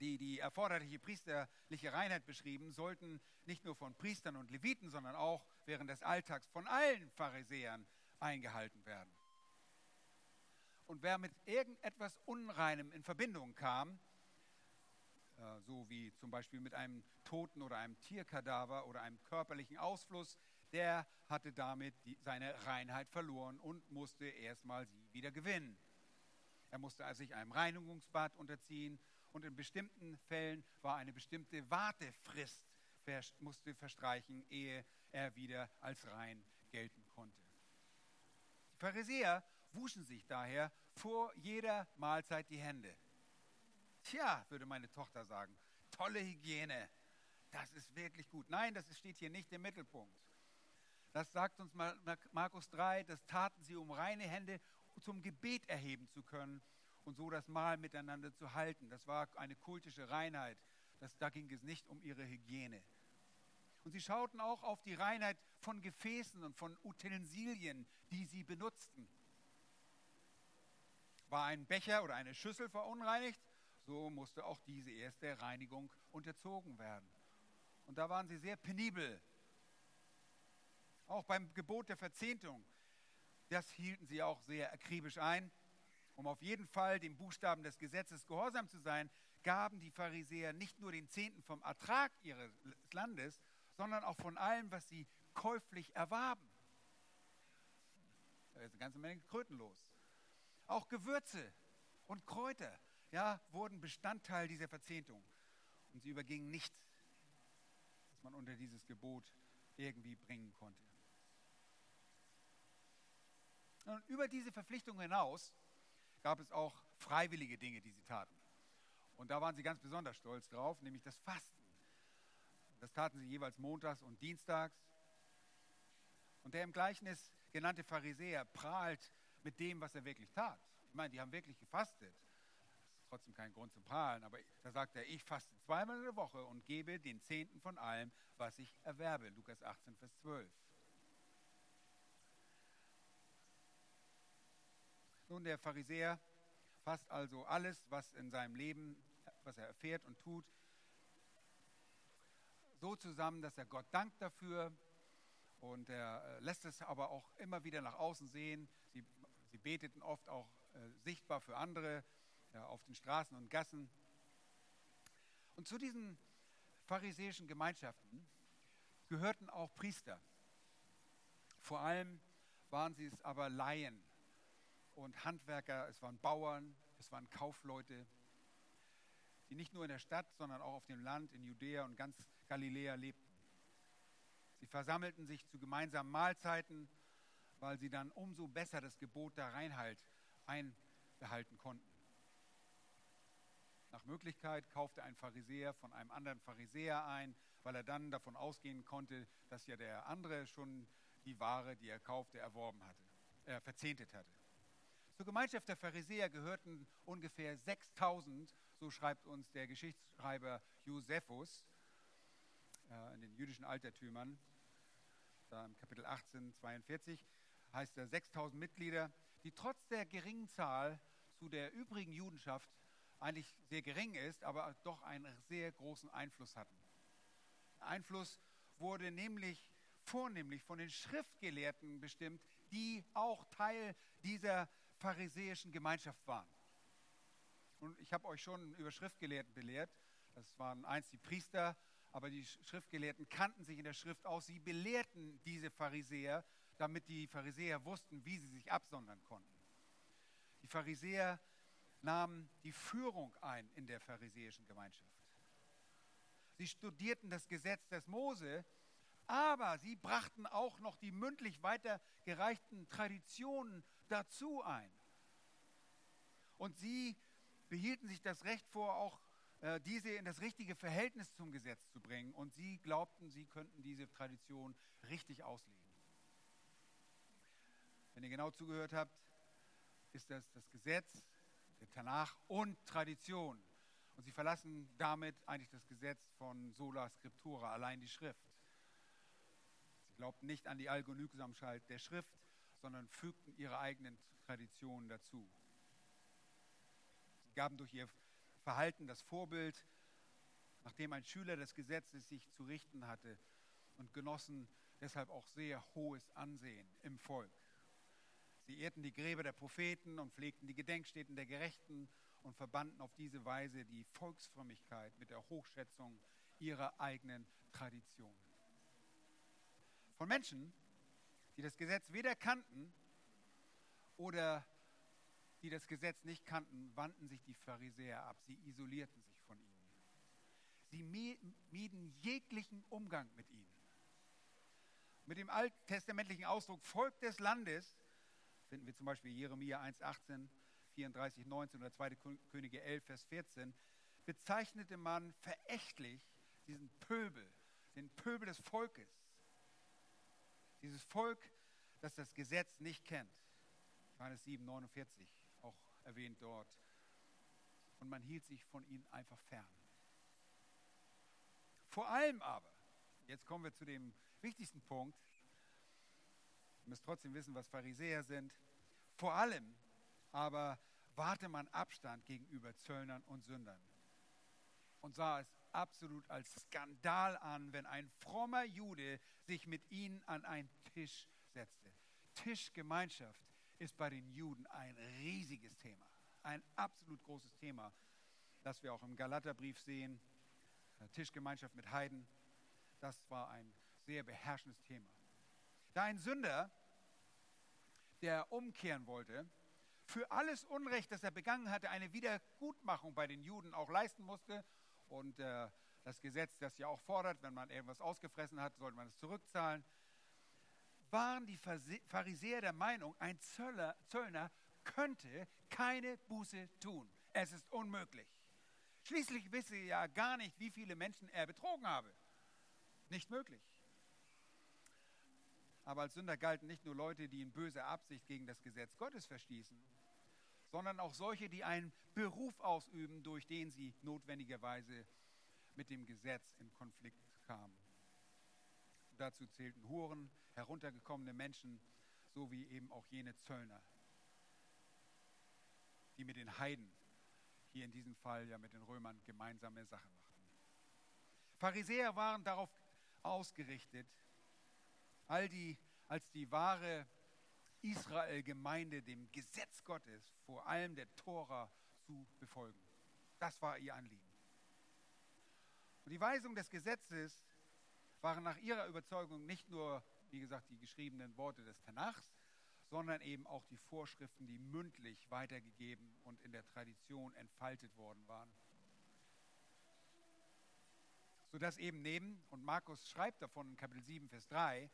die die erforderliche priesterliche Reinheit beschrieben, sollten nicht nur von Priestern und Leviten, sondern auch während des Alltags von allen Pharisäern eingehalten werden. Und wer mit irgendetwas Unreinem in Verbindung kam, äh, so wie zum Beispiel mit einem Toten oder einem Tierkadaver oder einem körperlichen Ausfluss, der hatte damit die, seine Reinheit verloren und musste erstmal sie wieder gewinnen. Er musste also sich einem Reinigungsbad unterziehen und in bestimmten Fällen war eine bestimmte Wartefrist musste verstreichen, ehe er wieder als rein gelten konnte. Die Pharisäer wuschen sich daher vor jeder Mahlzeit die Hände. Tja, würde meine Tochter sagen, tolle Hygiene. Das ist wirklich gut. Nein, das steht hier nicht im Mittelpunkt. Das sagt uns Markus 3, das taten sie, um reine Hände zum Gebet erheben zu können und so das Mahl miteinander zu halten. Das war eine kultische Reinheit. Das, da ging es nicht um ihre Hygiene. Und sie schauten auch auf die Reinheit von Gefäßen und von Utensilien, die sie benutzten. War ein Becher oder eine Schüssel verunreinigt, so musste auch diese erste Reinigung unterzogen werden. Und da waren sie sehr penibel. Auch beim Gebot der Verzehntung, das hielten sie auch sehr akribisch ein. Um auf jeden Fall dem Buchstaben des Gesetzes gehorsam zu sein, gaben die Pharisäer nicht nur den Zehnten vom Ertrag ihres Landes, sondern auch von allem, was sie käuflich erwarben. Da ist eine ganze Menge Kröten los. Auch Gewürze und Kräuter ja, wurden Bestandteil dieser Verzehntung. Und sie übergingen nichts, was man unter dieses Gebot irgendwie bringen konnte. Und über diese Verpflichtung hinaus gab es auch freiwillige Dinge, die sie taten. Und da waren sie ganz besonders stolz drauf, nämlich das Fasten. Das taten sie jeweils montags und dienstags. Und der im Gleichnis genannte Pharisäer prahlt mit dem, was er wirklich tat. Ich meine, die haben wirklich gefastet trotzdem kein Grund zum Prahlen, aber da sagt er, ich faste zweimal in der Woche und gebe den Zehnten von allem, was ich erwerbe. Lukas 18, Vers 12. Nun, der Pharisäer fasst also alles, was in seinem Leben, was er erfährt und tut, so zusammen, dass er Gott dankt dafür und er äh, lässt es aber auch immer wieder nach außen sehen. Sie, sie beteten oft auch äh, sichtbar für andere ja, auf den Straßen und Gassen. Und zu diesen pharisäischen Gemeinschaften gehörten auch Priester. Vor allem waren sie es aber Laien und Handwerker, es waren Bauern, es waren Kaufleute, die nicht nur in der Stadt, sondern auch auf dem Land, in Judäa und ganz Galiläa lebten. Sie versammelten sich zu gemeinsamen Mahlzeiten, weil sie dann umso besser das Gebot der Reinheit einbehalten konnten. Nach Möglichkeit kaufte ein Pharisäer von einem anderen Pharisäer ein, weil er dann davon ausgehen konnte, dass ja der andere schon die Ware, die er kaufte, erworben hatte, äh, verzehntet hatte. Zur Gemeinschaft der Pharisäer gehörten ungefähr 6000, so schreibt uns der Geschichtsschreiber Josephus äh, in den jüdischen Altertümern, da im Kapitel 18, 42, heißt er 6000 Mitglieder, die trotz der geringen Zahl zu der übrigen Judenschaft eigentlich sehr gering ist, aber doch einen sehr großen Einfluss hatten. Einfluss wurde nämlich vornehmlich von den Schriftgelehrten bestimmt, die auch Teil dieser pharisäischen Gemeinschaft waren. Und ich habe euch schon über Schriftgelehrten belehrt. Das waren einst die Priester, aber die Schriftgelehrten kannten sich in der Schrift aus. Sie belehrten diese Pharisäer, damit die Pharisäer wussten, wie sie sich absondern konnten. Die Pharisäer nahmen die Führung ein in der pharisäischen Gemeinschaft. Sie studierten das Gesetz des Mose, aber sie brachten auch noch die mündlich weitergereichten Traditionen dazu ein. Und sie behielten sich das Recht vor, auch äh, diese in das richtige Verhältnis zum Gesetz zu bringen. Und sie glaubten, sie könnten diese Tradition richtig auslegen. Wenn ihr genau zugehört habt, ist das das Gesetz, der Tanach und Tradition. Und sie verlassen damit eigentlich das Gesetz von Sola Scriptura, allein die Schrift. Sie glaubten nicht an die Allgenügsamkeit der Schrift, sondern fügten ihre eigenen Traditionen dazu. Gaben durch ihr Verhalten das Vorbild, nachdem ein Schüler des Gesetzes sich zu richten hatte und genossen deshalb auch sehr hohes Ansehen im Volk. Sie ehrten die Gräber der Propheten und pflegten die Gedenkstätten der Gerechten und verbanden auf diese Weise die Volksfrömmigkeit mit der Hochschätzung ihrer eigenen Tradition. Von Menschen, die das Gesetz weder kannten oder die das Gesetz nicht kannten, wandten sich die Pharisäer ab. Sie isolierten sich von ihnen. Sie mieden jeglichen Umgang mit ihnen. Mit dem alttestamentlichen Ausdruck Volk des Landes finden wir zum Beispiel Jeremia 1, 18, 34, 19 oder 2. Könige 11, Vers 14, bezeichnete man verächtlich diesen Pöbel, den Pöbel des Volkes. Dieses Volk, das das Gesetz nicht kennt. Johannes 7, 49 auch erwähnt dort. Und man hielt sich von ihnen einfach fern. Vor allem aber, jetzt kommen wir zu dem wichtigsten Punkt, Ihr müsst trotzdem wissen, was Pharisäer sind. Vor allem aber warte man Abstand gegenüber Zöllnern und Sündern und sah es absolut als Skandal an, wenn ein frommer Jude sich mit ihnen an einen Tisch setzte. Tischgemeinschaft ist bei den Juden ein riesiges Thema, ein absolut großes Thema, das wir auch im Galaterbrief sehen. Tischgemeinschaft mit Heiden, das war ein sehr beherrschendes Thema. Da ein Sünder, der umkehren wollte, für alles Unrecht, das er begangen hatte, eine Wiedergutmachung bei den Juden auch leisten musste. Und äh, das Gesetz das ja auch fordert, wenn man irgendwas ausgefressen hat, sollte man es zurückzahlen. Waren die Pharisäer der Meinung, ein Zöller, Zöllner könnte keine Buße tun. Es ist unmöglich. Schließlich wisse er ja gar nicht, wie viele Menschen er betrogen habe. Nicht möglich. Aber als Sünder galten nicht nur Leute, die in böser Absicht gegen das Gesetz Gottes verstießen, sondern auch solche, die einen Beruf ausüben, durch den sie notwendigerweise mit dem Gesetz in Konflikt kamen. Dazu zählten Huren, heruntergekommene Menschen, sowie eben auch jene Zöllner, die mit den Heiden, hier in diesem Fall ja mit den Römern, gemeinsame Sache machten. Pharisäer waren darauf ausgerichtet, all die, als die wahre Israel-Gemeinde dem Gesetz Gottes, vor allem der Tora, zu befolgen. Das war ihr Anliegen. Und die Weisung des Gesetzes waren nach ihrer Überzeugung nicht nur, wie gesagt, die geschriebenen Worte des Tanachs, sondern eben auch die Vorschriften, die mündlich weitergegeben und in der Tradition entfaltet worden waren. Sodass eben neben, und Markus schreibt davon in Kapitel 7, Vers 3,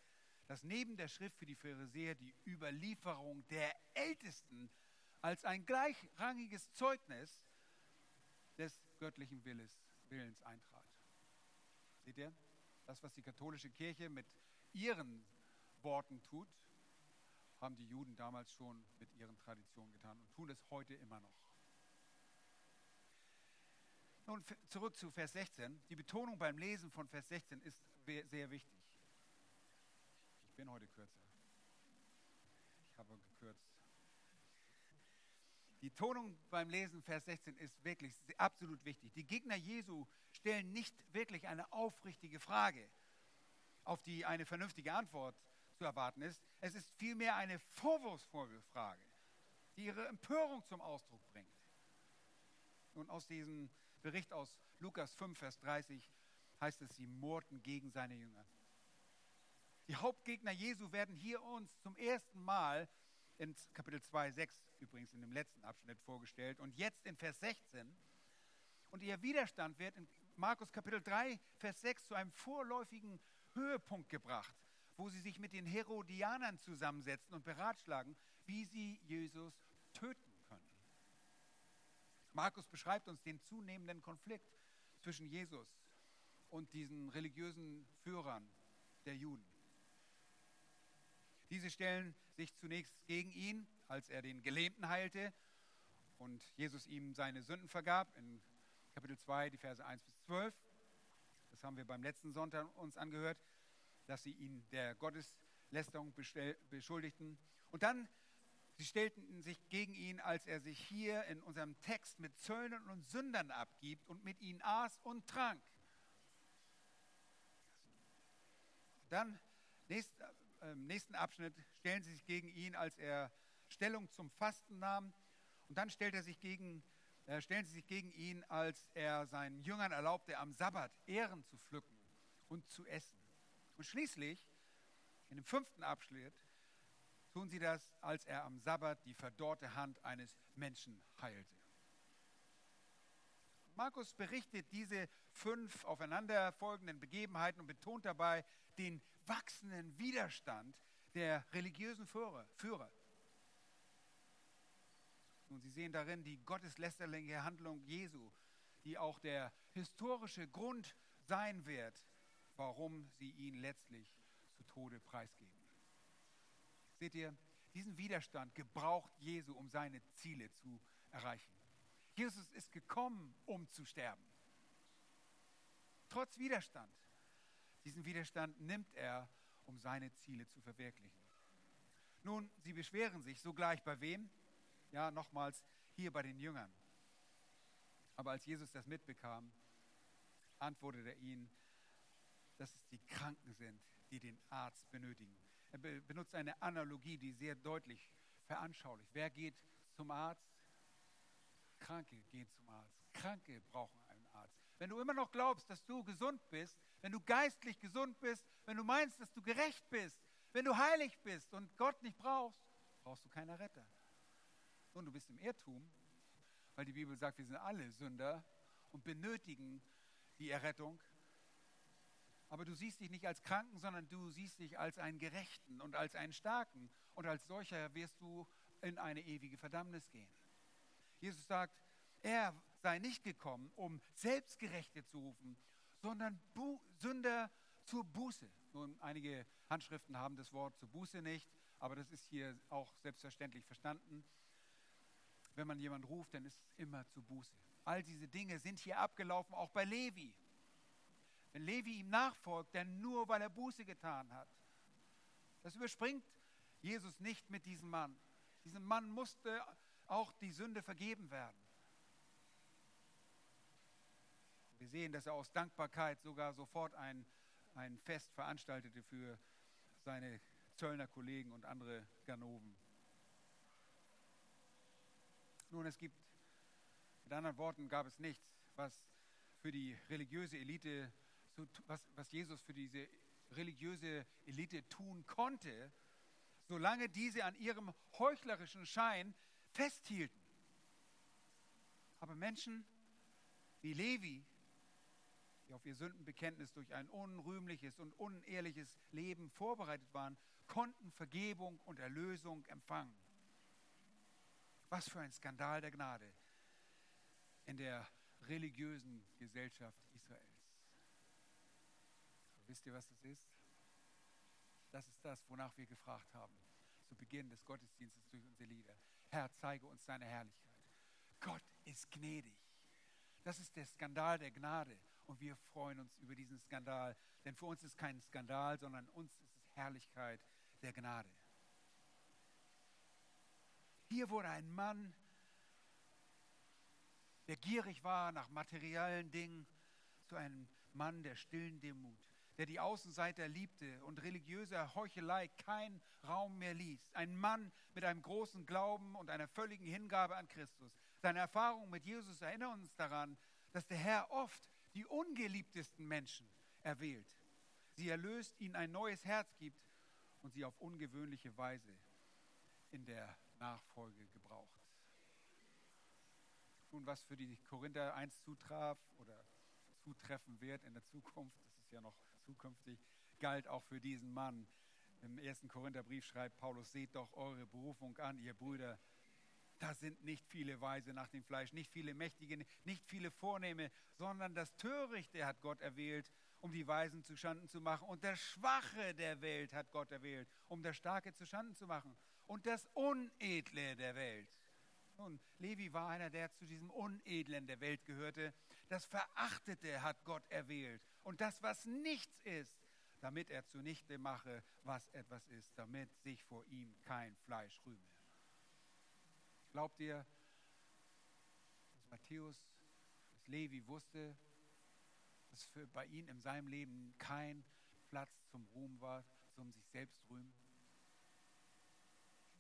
dass neben der Schrift für die Pharisäer die Überlieferung der Ältesten als ein gleichrangiges Zeugnis des göttlichen Willens, Willens eintrat. Seht ihr? Das, was die katholische Kirche mit ihren Worten tut, haben die Juden damals schon mit ihren Traditionen getan und tun es heute immer noch. Nun zurück zu Vers 16. Die Betonung beim Lesen von Vers 16 ist sehr wichtig. Ich bin heute kürzer. Ich habe gekürzt. Die Tonung beim Lesen Vers 16 ist wirklich absolut wichtig. Die Gegner Jesu stellen nicht wirklich eine aufrichtige Frage, auf die eine vernünftige Antwort zu erwarten ist. Es ist vielmehr eine vorwurfsvolle die ihre Empörung zum Ausdruck bringt. Und aus diesem Bericht aus Lukas 5, Vers 30 heißt es, sie murrten gegen seine Jünger. Die Hauptgegner Jesu werden hier uns zum ersten Mal in Kapitel 2, 6 übrigens in dem letzten Abschnitt vorgestellt und jetzt in Vers 16. Und ihr Widerstand wird in Markus Kapitel 3, Vers 6 zu einem vorläufigen Höhepunkt gebracht, wo sie sich mit den Herodianern zusammensetzen und beratschlagen, wie sie Jesus töten können. Markus beschreibt uns den zunehmenden Konflikt zwischen Jesus und diesen religiösen Führern der Juden. Diese stellen sich zunächst gegen ihn, als er den Gelähmten heilte und Jesus ihm seine Sünden vergab, in Kapitel 2, die Verse 1 bis 12. Das haben wir beim letzten Sonntag uns angehört, dass sie ihn der Gotteslästerung beschuldigten. Und dann, sie stellten sich gegen ihn, als er sich hier in unserem Text mit Zöllnern und Sündern abgibt und mit ihnen aß und trank. Dann, nächster im nächsten Abschnitt stellen sie sich gegen ihn, als er Stellung zum Fasten nahm. Und dann stellt er sich gegen, äh, stellen sie sich gegen ihn, als er seinen Jüngern erlaubte, am Sabbat Ehren zu pflücken und zu essen. Und schließlich, in dem fünften Abschnitt, tun sie das, als er am Sabbat die verdorrte Hand eines Menschen heilte. Markus berichtet diese fünf aufeinanderfolgenden Begebenheiten und betont dabei den wachsenden Widerstand der religiösen Führer. Und Sie sehen darin die gotteslästerliche Handlung Jesu, die auch der historische Grund sein wird, warum sie ihn letztlich zu Tode preisgeben. Seht ihr, diesen Widerstand gebraucht Jesu, um seine Ziele zu erreichen. Jesus ist gekommen, um zu sterben. Trotz Widerstand. Diesen Widerstand nimmt er, um seine Ziele zu verwirklichen. Nun, sie beschweren sich sogleich bei wem? Ja, nochmals hier bei den Jüngern. Aber als Jesus das mitbekam, antwortete er ihnen, dass es die Kranken sind, die den Arzt benötigen. Er benutzt eine Analogie, die sehr deutlich veranschaulicht. Wer geht zum Arzt? Kranke gehen zum Arzt. Kranke brauchen einen Arzt. Wenn du immer noch glaubst, dass du gesund bist, wenn du geistlich gesund bist, wenn du meinst, dass du gerecht bist, wenn du heilig bist und Gott nicht brauchst, brauchst du keinen Retter. Und du bist im Irrtum, weil die Bibel sagt, wir sind alle Sünder und benötigen die Errettung. Aber du siehst dich nicht als Kranken, sondern du siehst dich als einen Gerechten und als einen Starken. Und als solcher wirst du in eine ewige Verdammnis gehen. Jesus sagt, er sei nicht gekommen, um Selbstgerechte zu rufen, sondern Bu Sünder zur Buße. Nun, einige Handschriften haben das Wort zur Buße nicht, aber das ist hier auch selbstverständlich verstanden. Wenn man jemanden ruft, dann ist es immer zur Buße. All diese Dinge sind hier abgelaufen, auch bei Levi. Wenn Levi ihm nachfolgt, dann nur, weil er Buße getan hat. Das überspringt Jesus nicht mit diesem Mann. Diesem Mann musste auch die Sünde vergeben werden. Wir sehen, dass er aus Dankbarkeit sogar sofort ein, ein Fest veranstaltete für seine Zöllner Kollegen und andere Ganoven. Nun, es gibt, mit anderen Worten, gab es nichts, was für die religiöse Elite, was, was Jesus für diese religiöse Elite tun konnte, solange diese an ihrem heuchlerischen Schein festhielten. Aber Menschen wie Levi, die auf ihr Sündenbekenntnis durch ein unrühmliches und unehrliches Leben vorbereitet waren, konnten Vergebung und Erlösung empfangen. Was für ein Skandal der Gnade in der religiösen Gesellschaft Israels. wisst ihr, was das ist? Das ist das, wonach wir gefragt haben zu Beginn des Gottesdienstes durch unsere Lieder. Herr, zeige uns deine Herrlichkeit. Gott ist gnädig. Das ist der Skandal der Gnade. Und wir freuen uns über diesen Skandal. Denn für uns ist kein Skandal, sondern uns ist es Herrlichkeit der Gnade. Hier wurde ein Mann, der gierig war nach materiellen Dingen, zu einem Mann der stillen Demut, der die Außenseiter liebte und religiöser Heuchelei keinen Raum mehr ließ. Ein Mann mit einem großen Glauben und einer völligen Hingabe an Christus. Seine Erfahrungen mit Jesus erinnern uns daran, dass der Herr oft die ungeliebtesten Menschen erwählt. Sie erlöst, ihnen ein neues Herz gibt und sie auf ungewöhnliche Weise in der Nachfolge gebraucht. Nun, was für die Korinther einst zutraf oder zutreffen wird in der Zukunft, das ist ja noch zukünftig, galt auch für diesen Mann. Im ersten Korintherbrief schreibt Paulus, seht doch eure Berufung an, ihr Brüder. Da sind nicht viele Weise nach dem Fleisch, nicht viele Mächtige, nicht viele Vornehme, sondern das Törichte hat Gott erwählt, um die Weisen zu Schanden zu machen. Und das Schwache der Welt hat Gott erwählt, um das Starke zu Schanden zu machen. Und das Unedle der Welt. Nun, Levi war einer, der zu diesem Unedlen der Welt gehörte. Das Verachtete hat Gott erwählt. Und das, was nichts ist, damit er zunichte mache, was etwas ist, damit sich vor ihm kein Fleisch rühme. Glaubt ihr, dass Matthäus, dass Levi wusste, dass für bei ihm in seinem Leben kein Platz zum Ruhm war, zum sich selbst rühmen?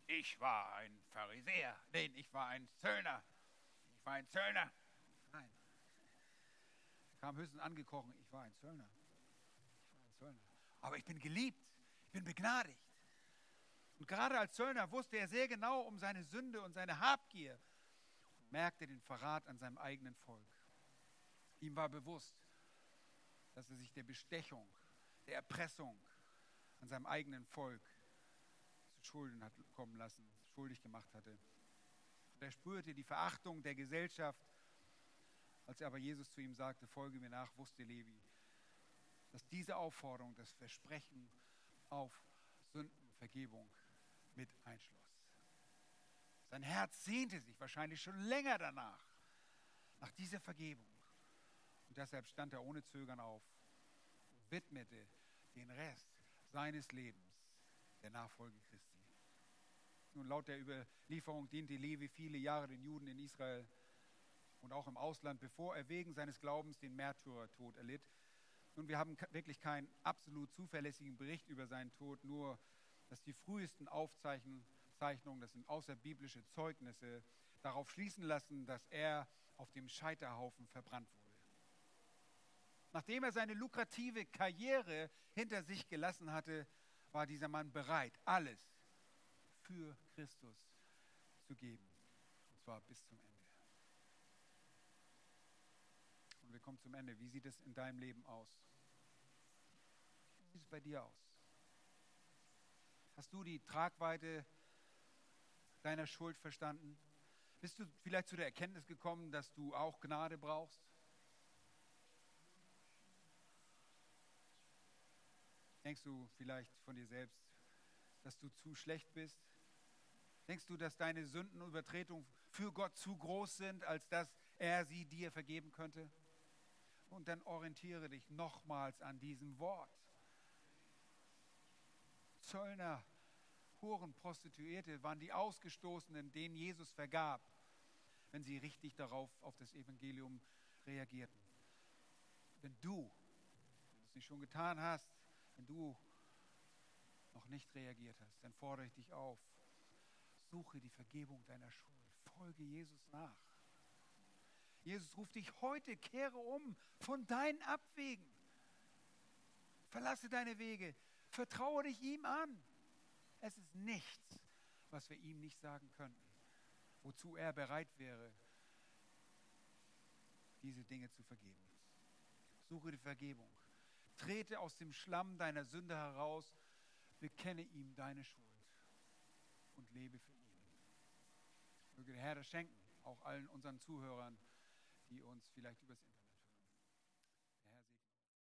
Ich war ein Pharisäer, nein, ich war ein Zöllner. Ich war ein Zöllner. Kam höchstens angekrochen, ich war ein Zöllner. Ich war ein Zöllner. Aber ich bin geliebt, ich bin begnadigt. Und gerade als Zöllner wusste er sehr genau um seine Sünde und seine Habgier und merkte den Verrat an seinem eigenen Volk. Ihm war bewusst, dass er sich der Bestechung, der Erpressung an seinem eigenen Volk zu Schulden hat kommen lassen, schuldig gemacht hatte. er spürte die Verachtung der Gesellschaft. Als er aber Jesus zu ihm sagte, folge mir nach, wusste Levi, dass diese Aufforderung das Versprechen auf Sündenvergebung mit einschloss. Sein Herz sehnte sich wahrscheinlich schon länger danach, nach dieser Vergebung. Und deshalb stand er ohne Zögern auf und widmete den Rest seines Lebens der Nachfolge Christi. Nun, laut der Überlieferung diente Levi viele Jahre den Juden in Israel und auch im Ausland, bevor er wegen seines Glaubens den Märtyrertod erlitt. Nun, wir haben wirklich keinen absolut zuverlässigen Bericht über seinen Tod, nur dass die frühesten Aufzeichnungen, das sind außerbiblische Zeugnisse, darauf schließen lassen, dass er auf dem Scheiterhaufen verbrannt wurde. Nachdem er seine lukrative Karriere hinter sich gelassen hatte, war dieser Mann bereit, alles für Christus zu geben. Und zwar bis zum Ende. Und wir kommen zum Ende. Wie sieht es in deinem Leben aus? Wie sieht es bei dir aus? Hast du die Tragweite deiner Schuld verstanden? Bist du vielleicht zu der Erkenntnis gekommen, dass du auch Gnade brauchst? Denkst du vielleicht von dir selbst, dass du zu schlecht bist? Denkst du, dass deine Sünden und Übertretungen für Gott zu groß sind, als dass er sie dir vergeben könnte? Und dann orientiere dich nochmals an diesem Wort. Zöllner, Huren, Prostituierte waren die Ausgestoßenen, denen Jesus vergab, wenn sie richtig darauf auf das Evangelium reagierten. Wenn du, wenn du es nicht schon getan hast, wenn du noch nicht reagiert hast, dann fordere ich dich auf. Suche die Vergebung deiner Schuld. Folge Jesus nach. Jesus ruft dich heute, kehre um von deinen Abwegen. Verlasse deine Wege. Vertraue dich ihm an. Es ist nichts, was wir ihm nicht sagen könnten, wozu er bereit wäre, diese Dinge zu vergeben. Suche die Vergebung. Trete aus dem Schlamm deiner Sünde heraus, bekenne ihm deine Schuld und lebe für ihn. Möge der Herr das schenken, auch allen unseren Zuhörern, die uns vielleicht übers Internet